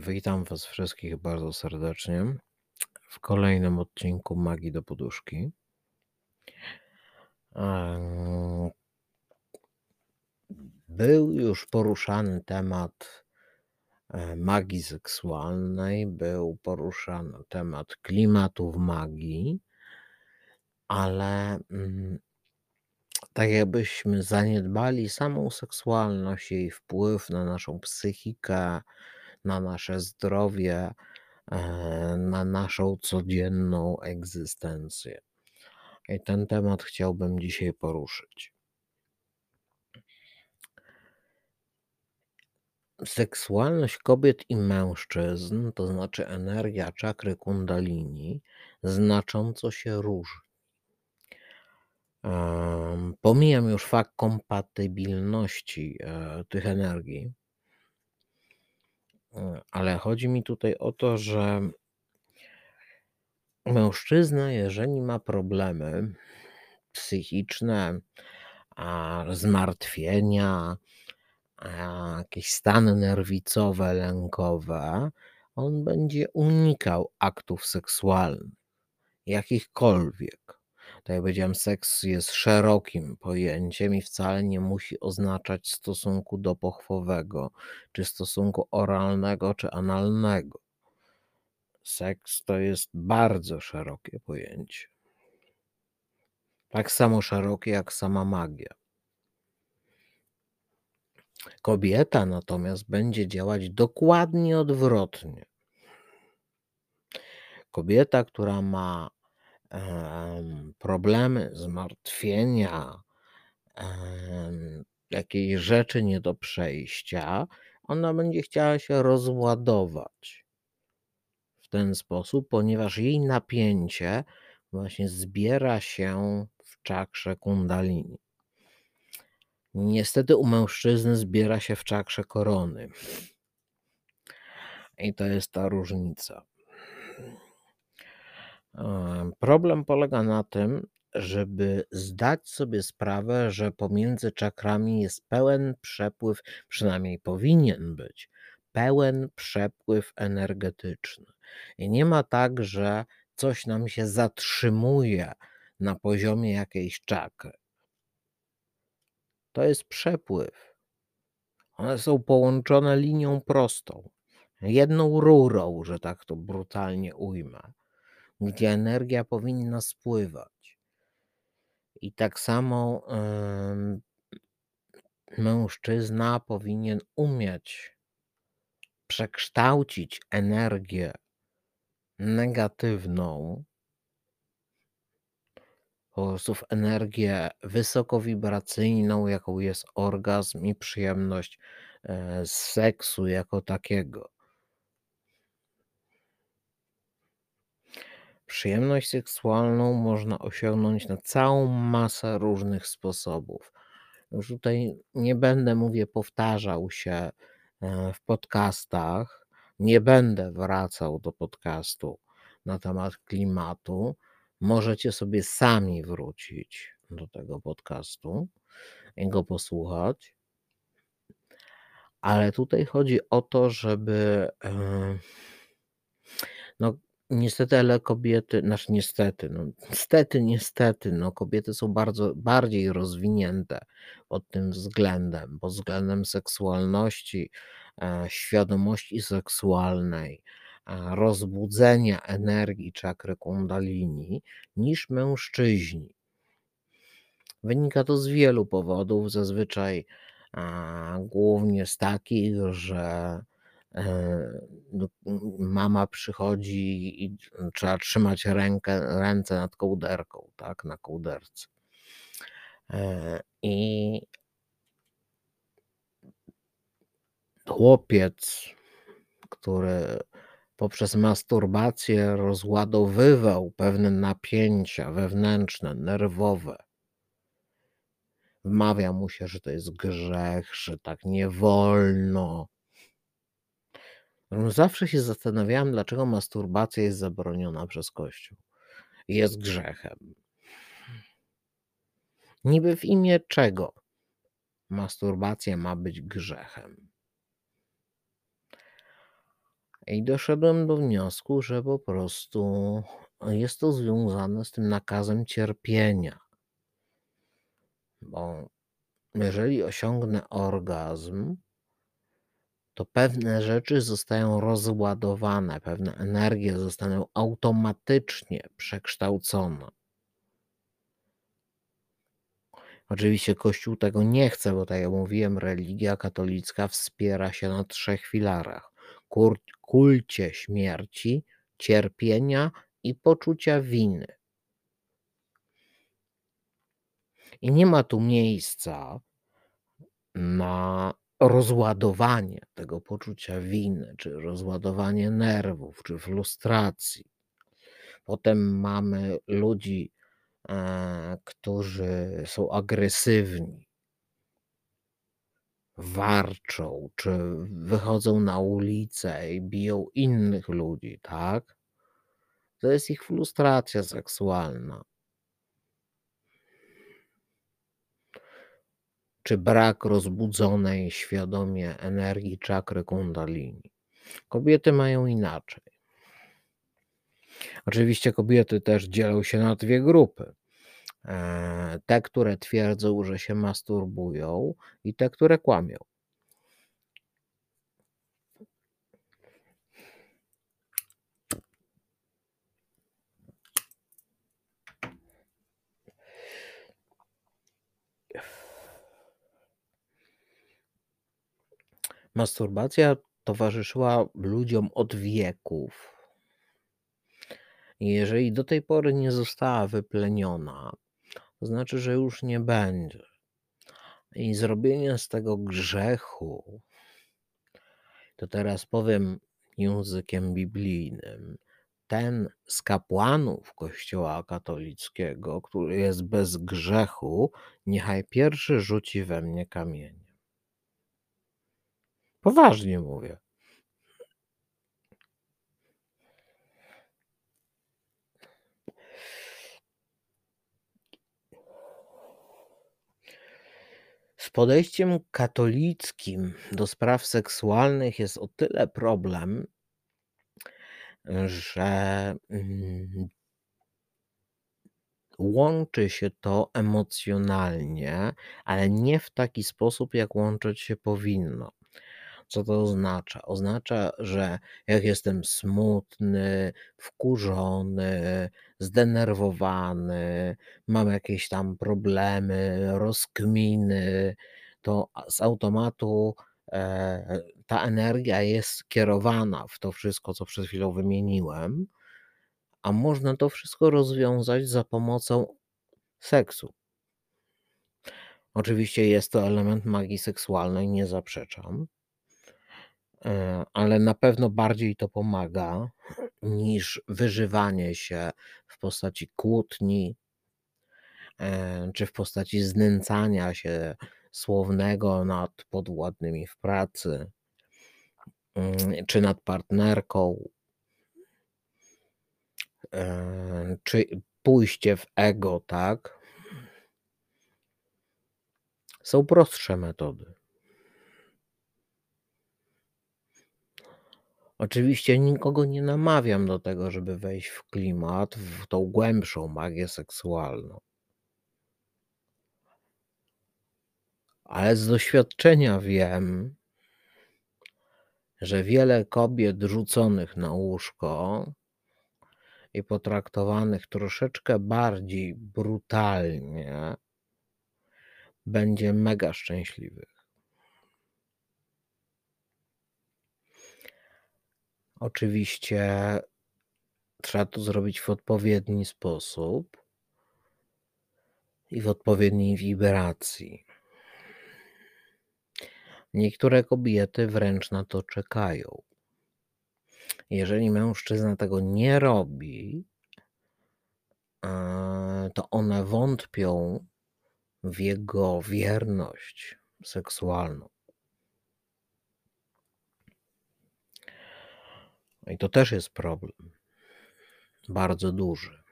Witam Was wszystkich bardzo serdecznie w kolejnym odcinku Magii do Poduszki. Był już poruszany temat e, magii seksualnej, był poruszany temat klimatu w magii, ale mm, tak jakbyśmy zaniedbali samą seksualność, jej wpływ na naszą psychikę, na nasze zdrowie, e, na naszą codzienną egzystencję. I ten temat chciałbym dzisiaj poruszyć. Seksualność kobiet i mężczyzn, to znaczy energia czakry kundalini, znacząco się różni. Pomijam już fakt kompatybilności e, tych energii, ale chodzi mi tutaj o to, że mężczyzna, jeżeli ma problemy psychiczne, a zmartwienia, a jakieś stany nerwicowe, lękowe, on będzie unikał aktów seksualnych, jakichkolwiek. Tak jak powiedziałem, seks jest szerokim pojęciem i wcale nie musi oznaczać stosunku dopochwowego, czy stosunku oralnego, czy analnego. Seks to jest bardzo szerokie pojęcie. Tak samo szerokie jak sama magia. Kobieta natomiast będzie działać dokładnie odwrotnie. Kobieta, która ma problemy, zmartwienia, em, jakieś rzeczy nie do przejścia, ona będzie chciała się rozładować w ten sposób, ponieważ jej napięcie właśnie zbiera się w czakrze kundalini. Niestety u mężczyzny zbiera się w czakrze korony. I to jest ta różnica. Em, Problem polega na tym, żeby zdać sobie sprawę, że pomiędzy czakrami jest pełen przepływ, przynajmniej powinien być, pełen przepływ energetyczny. I nie ma tak, że coś nam się zatrzymuje na poziomie jakiejś czakry. To jest przepływ. One są połączone linią prostą, jedną rurą, że tak to brutalnie ujmę, gdzie energia powinna spływać. I tak samo mężczyzna powinien umieć przekształcić energię negatywną po prostu w energię wysokowibracyjną, jaką jest orgazm i przyjemność e, z seksu jako takiego. Przyjemność seksualną można osiągnąć na całą masę różnych sposobów. Już tutaj nie będę, mówię, powtarzał się e, w podcastach, nie będę wracał do podcastu na temat klimatu. Możecie sobie sami wrócić do tego podcastu i go posłuchać. Ale tutaj chodzi o to, żeby. e, No, niestety, ale kobiety, znaczy niestety, no, niestety, niestety, no, kobiety są bardzo bardziej rozwinięte pod tym względem, pod względem seksualności, e, świadomości seksualnej, e, rozbudzenia energii czakry kundalini niż mężczyźni. Wynika to z wielu powodów, zazwyczaj głównie z takich, że mama przychodzi i trzeba trzymać rękę, ręce nad kołderką, tak, na kołderce. E, I chłopiec, który poprzez masturbację rozładowywał pewne napięcia wewnętrzne, nerwowe, wmawia mu się, że to jest grzech, że tak nie wolno. No, Zawsze się zastanawiałem, dlaczego masturbacja jest zabroniona przez Kościół. Jest grzechem. Niby w imię czego masturbacja ma być grzechem? I doszedłem do wniosku, że po prostu jest to związane z tym nakazem cierpienia. Bo jeżeli osiągnę orgazm, to pewne rzeczy zostają rozładowane, pewne energie zostaną automatycznie przekształcone. Oczywiście Kościół tego nie chce, bo tak jak mówiłem, religia katolicka wspiera się na trzech filarach: kulcie śmierci, cierpienia i poczucia winy. I nie ma tu miejsca na rozładowanie tego poczucia winy, czy rozładowanie nerwów, czy frustracji. Potem mamy ludzi, e, którzy są agresywni, warczą, czy wychodzą na ulicę i biją innych ludzi, tak? To jest ich frustracja seksualna. Czy brak rozbudzonej świadomie energii czakry kundalini. Kobiety mają inaczej. Oczywiście kobiety też dzielą się na dwie grupy. E, te, które twierdzą, że się masturbują, i te, które kłamią. Masturbacja towarzyszyła ludziom od wieków. Jeżeli do tej pory nie została wypleniona, to znaczy, że już nie będzie. I zrobienie z tego grzechu, to teraz powiem językiem biblijnym, ten z kapłanów Kościoła katolickiego, który jest bez grzechu, niechaj pierwszy rzuci we mnie kamienie. Poważnie mówię. Z podejściem katolickim do spraw seksualnych jest o tyle problem, że mm, łączy się to emocjonalnie, ale nie w taki sposób, jak łączyć się powinno. Co to oznacza? Oznacza, że jak jestem smutny, wkurzony, zdenerwowany, mam jakieś tam problemy, rozkminy, to z automatu e, ta energia jest kierowana w to wszystko, co przed chwilą wymieniłem, a można to wszystko rozwiązać za pomocą seksu. Oczywiście jest to element magii seksualnej, nie zaprzeczam. E, ale na pewno bardziej to pomaga niż wyżywanie się w postaci kłótni, e, czy w postaci znęcania się słownego nad podwładnymi w pracy, mm, czy nad partnerką, e, czy pójście w ego, tak? Są prostsze metody. Oczywiście nikogo nie namawiam do tego, żeby wejść w klimat, w tą głębszą magię seksualną. Ale z doświadczenia wiem, że wiele kobiet rzuconych na łóżko i potraktowanych troszeczkę bardziej brutalnie będzie mega szczęśliwych. Oczywiście trzeba to zrobić w odpowiedni sposób i w odpowiedniej wibracji. Niektóre kobiety wręcz na to czekają. Jeżeli mężczyzna tego nie robi, e, to one wątpią w jego wierność seksualną. I to też jest problem. Bardzo duży.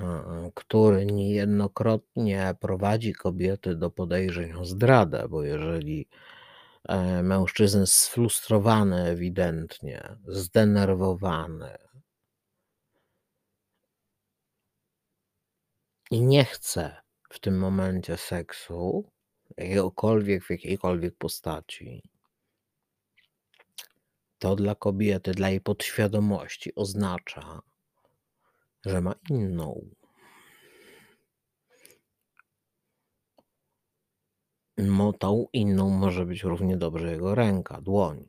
E, który niejednokrotnie prowadzi kobiety do podejrzeń o zdradę, bo jeżeli e, mężczyzny sfrustrowany ewidentnie, zdenerwowany. I nie chce w tym momencie seksu, jakiegokolwiek, w jakiejkolwiek postaci. To dla kobiety, dla jej podświadomości oznacza, że ma inną. No, tą inną może być równie dobrze jego ręka, dłoń.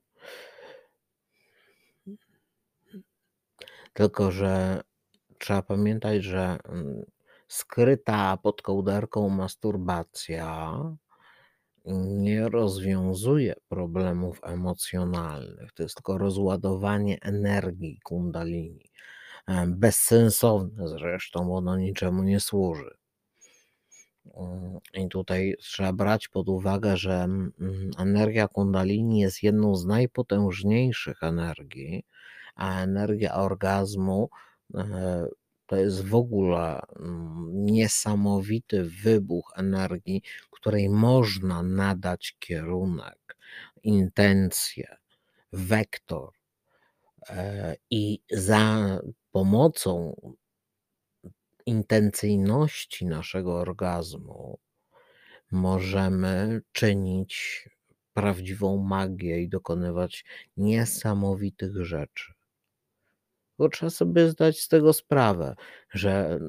Tylko, że trzeba pamiętać, że mm, skryta pod kołderką masturbacja nie rozwiązuje problemów emocjonalnych. To jest tylko rozładowanie energii kundalini. E, bezsensowne zresztą, bo ono niczemu nie służy. Mm, I tutaj trzeba brać pod uwagę, że mm, energia kundalini jest jedną z najpotężniejszych energii, a energia orgazmu e, to jest w ogóle mm, niesamowity wybuch energii, której można nadać kierunek, intencję, wektor. E, I za pomocą intencyjności naszego orgazmu możemy czynić prawdziwą magię i dokonywać niesamowitych rzeczy. Bo trzeba sobie zdać z tego sprawę, że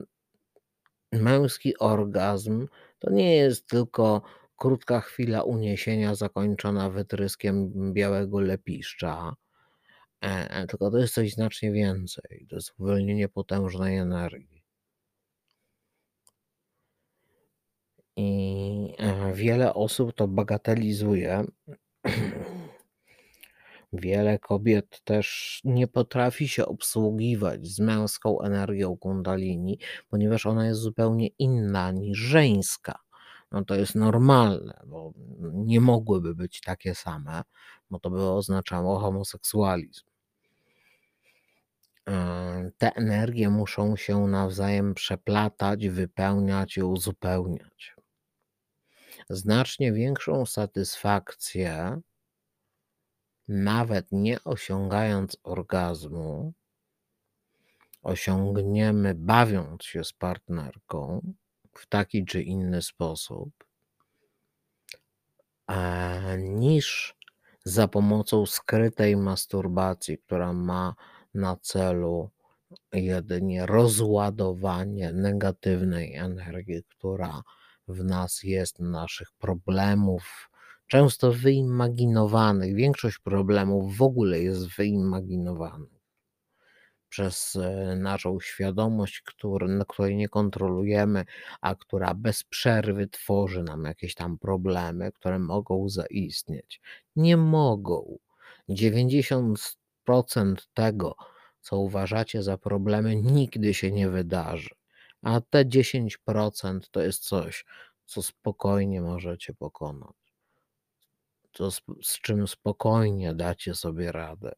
męski orgazm to nie jest tylko krótka chwila uniesienia zakończona wytryskiem białego lepiszcza, e, e, tylko to jest coś znacznie więcej. To jest uwolnienie potężnej energii. I e, wiele osób to bagatelizuje. Wiele kobiet też nie potrafi się obsługiwać z męską energią kundalini, ponieważ ona jest zupełnie inna niż żeńska. No to jest normalne, bo nie mogłyby być takie same, bo to by oznaczało homoseksualizm. E, te energie muszą się nawzajem przeplatać, wypełniać i uzupełniać. Znacznie większą satysfakcję nawet nie osiągając orgazmu, osiągniemy bawiąc się z partnerką w taki czy inny sposób, niż za pomocą skrytej masturbacji, która ma na celu jedynie rozładowanie negatywnej energii, która w nas jest, naszych problemów, często wyimaginowanych. Większość problemów w ogóle jest wyimaginowanych przez e, naszą świadomość, który, na której nie kontrolujemy, a która bez przerwy tworzy nam jakieś tam problemy, które mogą zaistnieć. Nie mogą. 90% tego, co uważacie za problemy, nigdy się nie wydarzy. A te 10% to jest coś, co spokojnie możecie pokonać to z, z czym spokojnie dacie sobie radę.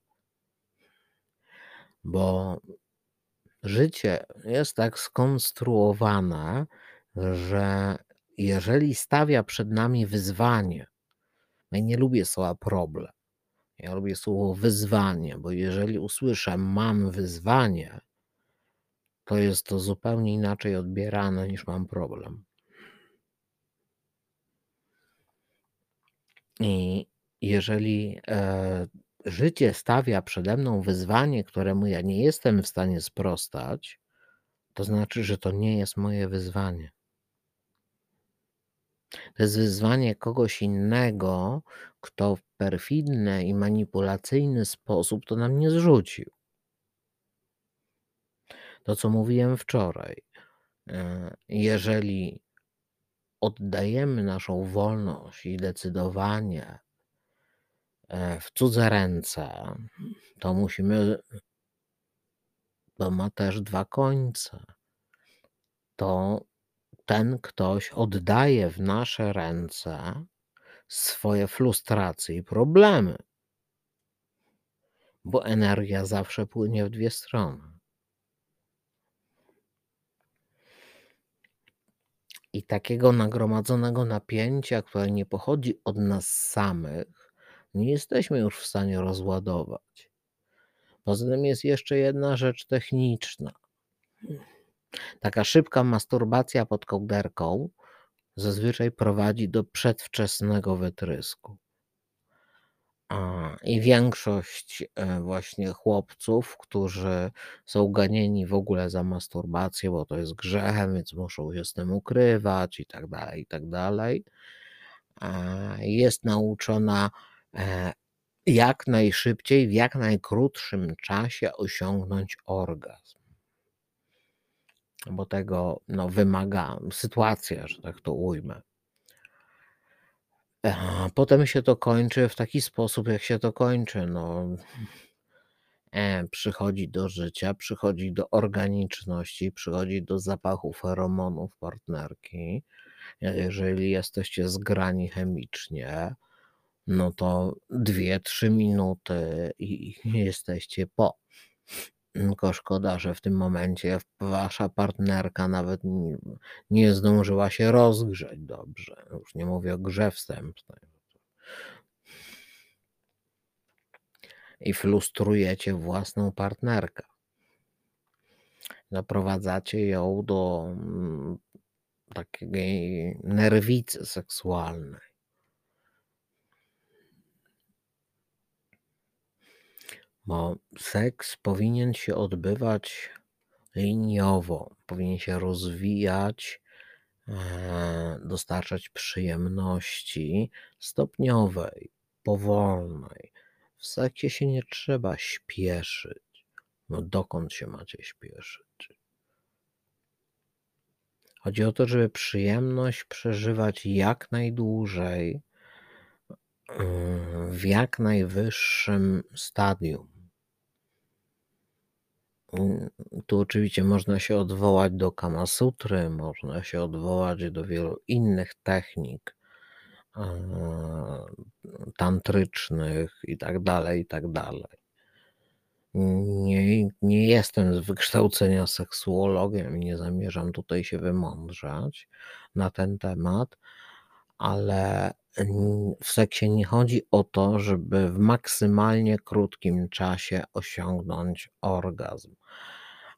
Bo życie jest tak skonstruowane, że jeżeli stawia przed nami wyzwanie, ja nie lubię słowa problem, ja lubię słowo wyzwanie, bo jeżeli usłyszę mam wyzwanie, to jest to zupełnie inaczej odbierane niż mam problem. I jeżeli e, życie stawia przede mną wyzwanie, któremu ja nie jestem w stanie sprostać, to znaczy, że to nie jest moje wyzwanie. To jest wyzwanie kogoś innego, kto w perfidny i manipulacyjny sposób to nam nie zrzucił. To, co mówiłem wczoraj. E, jeżeli oddajemy naszą wolność i decydowanie e, w cudze ręce, to musimy, to ma też dwa końce. To ten ktoś oddaje w nasze ręce swoje frustracje i problemy, bo energia zawsze płynie w dwie strony. I takiego nagromadzonego napięcia, które nie pochodzi od nas samych, nie jesteśmy już w stanie rozładować. Poza tym jest jeszcze jedna rzecz techniczna. Taka szybka masturbacja pod kołderką zazwyczaj prowadzi do przedwczesnego wytrysku. I większość e, właśnie chłopców, którzy są ganieni w ogóle za masturbację, bo to jest grzechem, więc muszą się z tym ukrywać i tak dalej, i tak dalej, jest nauczona e, jak najszybciej, w jak najkrótszym czasie osiągnąć orgazm. Bo tego no, wymaga sytuacja, że tak to ujmę. Potem się to kończy w taki sposób, jak się to kończy. No, e, przychodzi do życia, przychodzi do organiczności, przychodzi do zapachu feromonów partnerki. Jeżeli jesteście zgrani chemicznie, no to 2-3 minuty i jesteście po. Tylko szkoda, że w tym momencie wasza partnerka nawet nie, zdążyła się rozgrzeć dobrze. Już nie mówię o grze wstępnej. I frustrujecie własną partnerkę. Zaprowadzacie ją do mm, takiej nerwicy seksualnej. Bo seks powinien się odbywać liniowo, powinien się rozwijać, e, dostarczać przyjemności stopniowej, powolnej. W seksie się nie trzeba śpieszyć. No dokąd się macie śpieszyć? Chodzi o to, żeby przyjemność przeżywać jak najdłużej, w jak najwyższym stadium. Tu oczywiście można się odwołać do Kamasutry, można się odwołać do wielu innych technik tantrycznych i tak dalej, i tak dalej. Nie, nie jestem z wykształcenia seksuologiem i nie zamierzam tutaj się wymądrzać na ten temat, ale w seksie nie chodzi o to, żeby w maksymalnie krótkim czasie osiągnąć orgazm.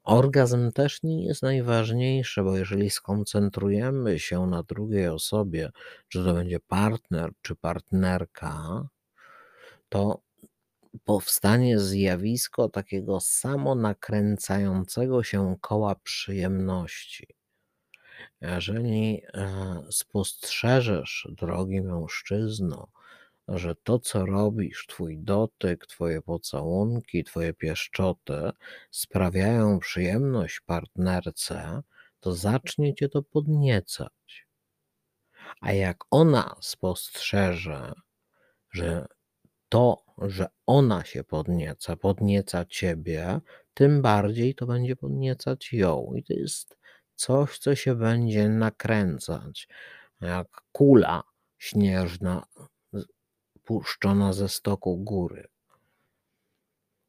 Orgazm też nie jest najważniejszy, bo jeżeli skoncentrujemy się na drugiej osobie, czy to będzie partner, czy partnerka, to powstanie zjawisko takiego samonakręcającego się koła przyjemności. Jeżeli e, spostrzeżesz, drogi mężczyzno, że to, co robisz, twój dotyk, twoje pocałunki, twoje pieszczoty sprawiają przyjemność partnerce, to zacznie cię to podniecać. A jak ona spostrzeże, że to, że ona się podnieca, podnieca ciebie, tym bardziej to będzie podniecać ją. I to jest coś, co się będzie nakręcać, jak kula śnieżna puszczona ze stoku góry.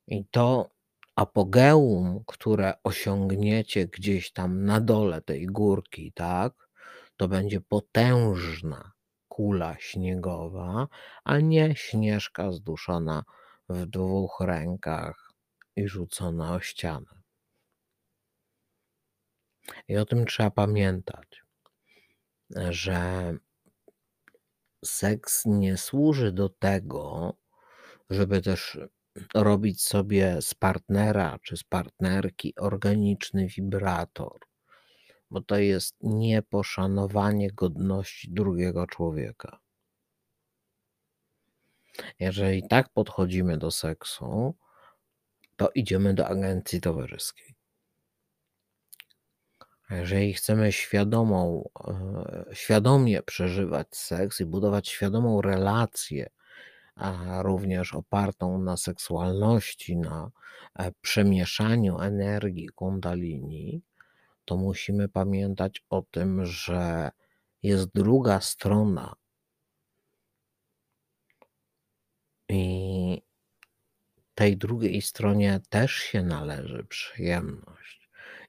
I to apogeum, które osiągniecie gdzieś tam na dole tej górki, tak, to będzie potężna kula śniegowa, a nie śnieżka zduszona w dwóch rękach i rzucona o ścianę. I o tym trzeba pamiętać, że seks nie służy do tego, żeby też robić sobie z partnera czy z partnerki organiczny wibrator, bo to jest nieposzanowanie godności drugiego człowieka. Jeżeli tak podchodzimy do seksu, to idziemy do agencji towarzyskiej. Jeżeli chcemy świadomą, e, świadomie przeżywać seks i budować świadomą relację, a również opartą na seksualności, na e, przemieszaniu energii kundalini, to musimy pamiętać o tym, że jest druga strona. I tej drugiej stronie też się należy przyjemność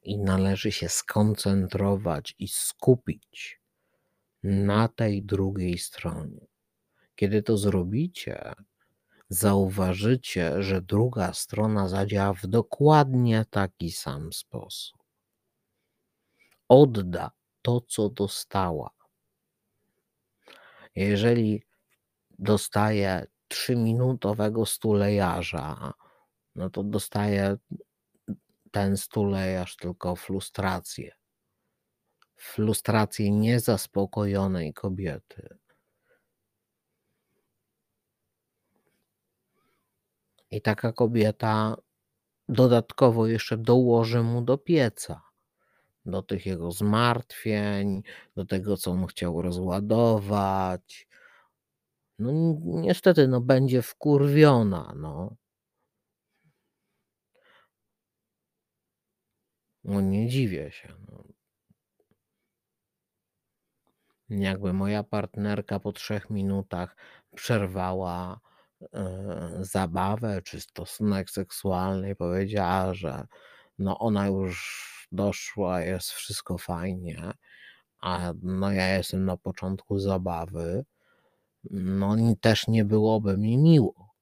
i należy się skoncentrować i skupić na tej drugiej stronie. Kiedy to zrobicie, zauważycie, że druga strona zadziała w dokładnie taki sam sposób. Odda to, co dostała. Jeżeli dostaje trzyminutowego stulejarza, no to dostaje ten stulejarz tylko frustrację. Frustrację niezaspokojonej kobiety. I taka kobieta dodatkowo jeszcze dołoży mu do pieca, do tych jego zmartwień, do tego, co on chciał rozładować. No niestety, no będzie wkurwiona, no. No nie dziwię się. No. Jakby moja partnerka po trzech minutach przerwała e, zabawę czy stosunek seksualny i powiedziała, że no ona już doszła, jest wszystko fajnie, a no ja jestem na początku zabawy, no też nie byłoby mi miło.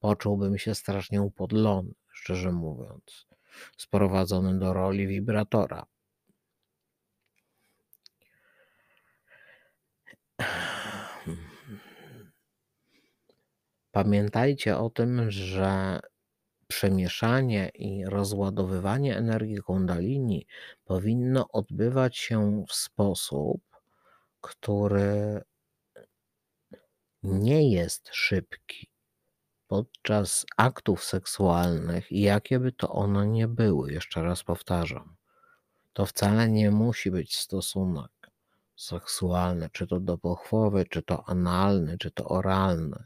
Poczułbym się strasznie upodlony, szczerze mówiąc, sprowadzony do roli wibratora. Pamiętajcie o tym, że przemieszanie i rozładowywanie energii kundalini powinno odbywać się w sposób, który nie jest szybki podczas aktów seksualnych, jakie by to one nie były, jeszcze raz powtarzam. To wcale nie musi być stosunek seksualny, czy to do pochwowy, czy to analny, czy to oralny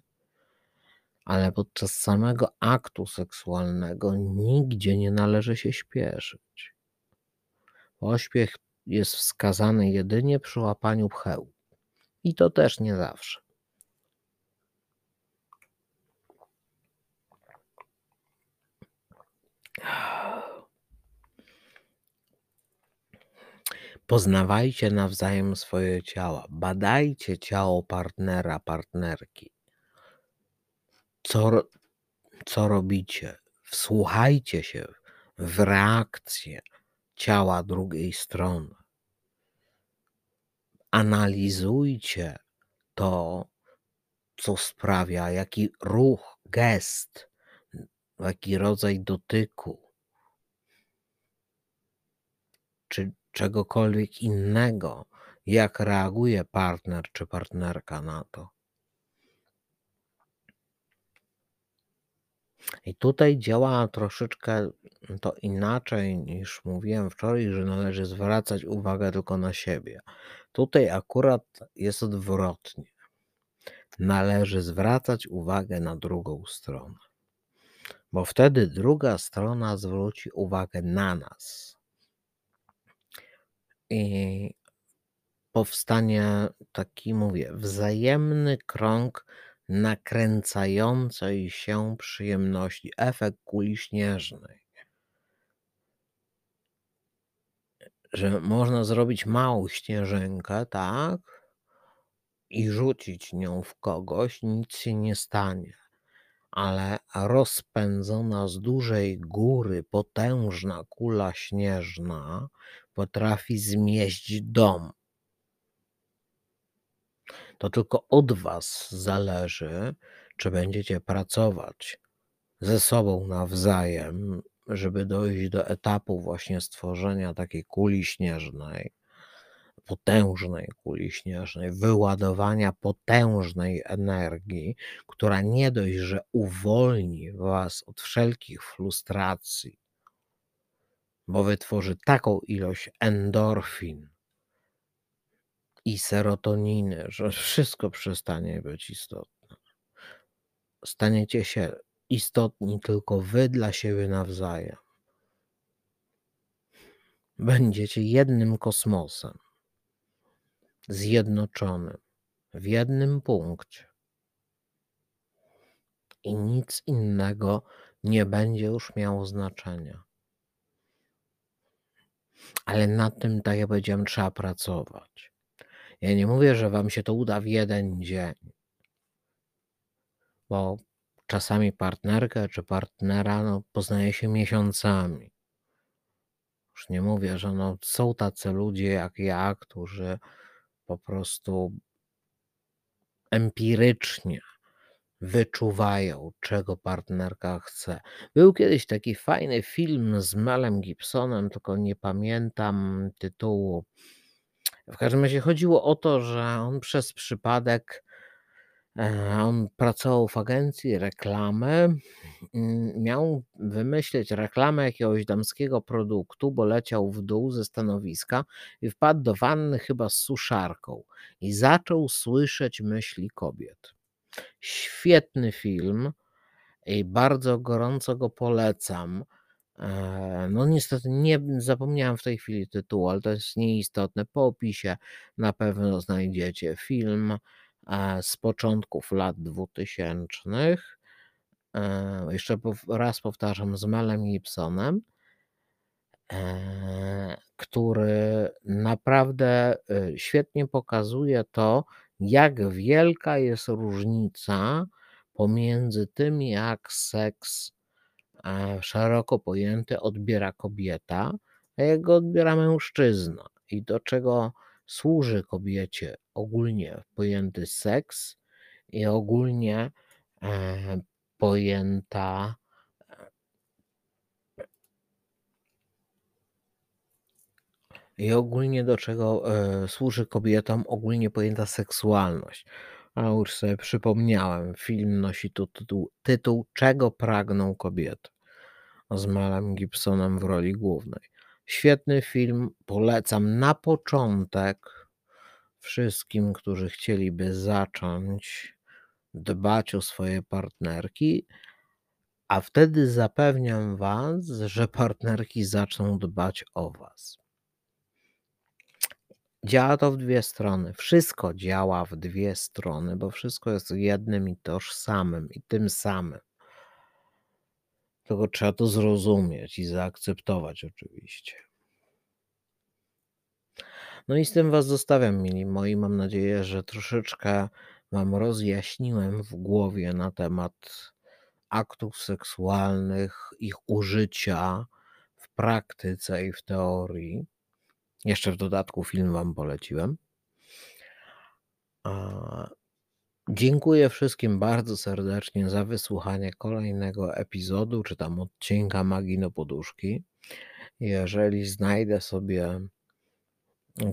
ale podczas samego aktu seksualnego nigdzie nie należy się śpieszyć. Pośpiech jest wskazany jedynie przy łapaniu pcheł. I to też nie zawsze. Poznawajcie nawzajem swoje ciała, badajcie ciało partnera, partnerki co, co robicie. Wsłuchajcie się w reakcję ciała drugiej strony. Analizujcie to, co sprawia, jaki ruch, gest, jaki rodzaj dotyku, czy czegokolwiek innego, jak reaguje partner czy partnerka na to. I tutaj działa troszeczkę to inaczej niż mówiłem wczoraj, że należy zwracać uwagę tylko na siebie. Tutaj akurat jest odwrotnie. Należy zwracać uwagę na drugą stronę, bo wtedy druga strona zwróci uwagę na nas. I powstanie taki, mówię, wzajemny krąg nakręcającej się przyjemności, efekt kuli śnieżnej. Że można zrobić małą śnieżynkę, tak? I rzucić nią w kogoś, nic się nie stanie. Ale rozpędzona z dużej góry potężna kula śnieżna potrafi zmieść dom. To tylko od Was zależy, czy będziecie pracować ze sobą nawzajem, żeby dojść do etapu właśnie stworzenia takiej kuli śnieżnej, potężnej kuli śnieżnej, wyładowania potężnej energii, która nie dość, że uwolni Was od wszelkich frustracji, bo wytworzy taką ilość endorfin, i serotoniny, że wszystko przestanie być istotne. Staniecie się istotni tylko wy dla siebie nawzajem. Będziecie jednym kosmosem, zjednoczonym w jednym punkcie. I nic innego nie będzie już miało znaczenia. Ale nad tym, tak jak powiedziałem, trzeba pracować. Ja nie mówię, że wam się to uda w jeden dzień. bo czasami partnerkę czy partnera, no, poznaje się miesiącami. Już nie mówię, że no, są tacy ludzie jak ja, którzy po prostu empirycznie wyczuwają, czego partnerka chce. Był kiedyś taki fajny film z Melem Gibsonem, tylko nie pamiętam tytułu. W każdym razie chodziło o to, że on przez przypadek e, on pracował w agencji reklamy. mm, Miał wymyślić reklamę jakiegoś damskiego produktu, bo leciał w dół ze stanowiska i wpadł do wanny chyba z suszarką i zaczął słyszeć myśli kobiet. Świetny film i bardzo gorąco go polecam. E, No niestety nie zapomniałem w tej chwili tytułu, ale to jest nieistotne. Po opisie na pewno znajdziecie film e, z początków lat 2000. E, Jeszcze raz powtarzam, z Melem Gibsonem, który naprawdę świetnie pokazuje to, jak wielka jest różnica pomiędzy tym, jak seks e, szeroko pojęty odbiera kobieta, a jak go odbiera mężczyzna. I do czego służy kobiecie ogólnie pojęty seks i ogólnie e, pojęta i ogólnie do czego e, służy kobietom ogólnie pojęta seksualność. A już sobie przypomniałem, film nosi tu tytuł, tytuł Czego pragną kobiety z Melem Gibsonem w roli głównej. Świetny film, polecam na początek wszystkim, którzy chcieliby zacząć dbać o swoje partnerki, a wtedy zapewniam Was, że partnerki zaczną dbać o Was. Działa to w dwie strony. Wszystko działa w dwie strony, bo wszystko jest jednym i tożsamym i tym samym. Tylko trzeba to zrozumieć i zaakceptować oczywiście. No i z tym Was zostawiam, mili moi. Mam nadzieję, że troszeczkę Wam rozjaśniłem w głowie na temat aktów seksualnych, ich użycia w praktyce i w teorii. Jeszcze w dodatku film Wam poleciłem. Dziękuję wszystkim bardzo serdecznie za wysłuchanie kolejnego epizodu, czy tam odcinka Magii Poduszki. Jeżeli znajdę sobie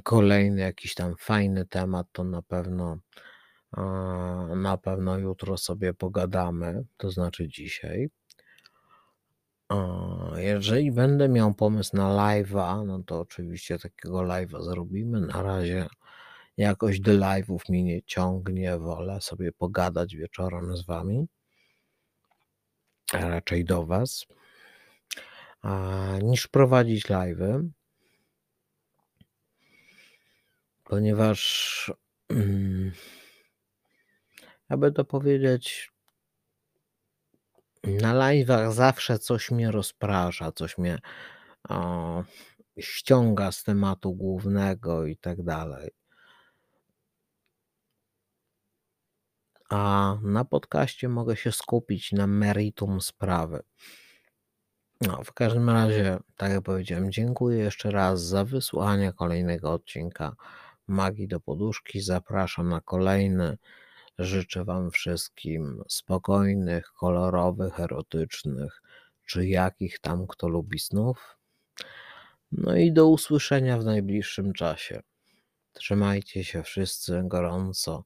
kolejny jakiś tam fajny temat, to na pewno na pewno jutro sobie pogadamy, to znaczy dzisiaj. Jeżeli będę miał pomysł na live'a, no to oczywiście takiego live'a zrobimy. Na razie jakoś do live'ów mnie nie ciągnie, wolę sobie pogadać wieczorem z wami, a raczej do was, niż prowadzić live'y, ponieważ mm, aby to powiedzieć, na live'ach zawsze coś mnie rozprasza, coś mnie o, ściąga z tematu głównego i tak dalej. A na podcaście mogę się skupić na meritum sprawy. No, w każdym razie, tak jak powiedziałem, dziękuję jeszcze raz za wysłuchanie kolejnego odcinka Magii do Poduszki. Zapraszam na kolejny. Życzę Wam wszystkim spokojnych, kolorowych, erotycznych, czy jakich tam kto lubi snów. No i do usłyszenia w najbliższym czasie. Trzymajcie się wszyscy gorąco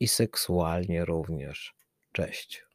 i seksualnie również. Cześć.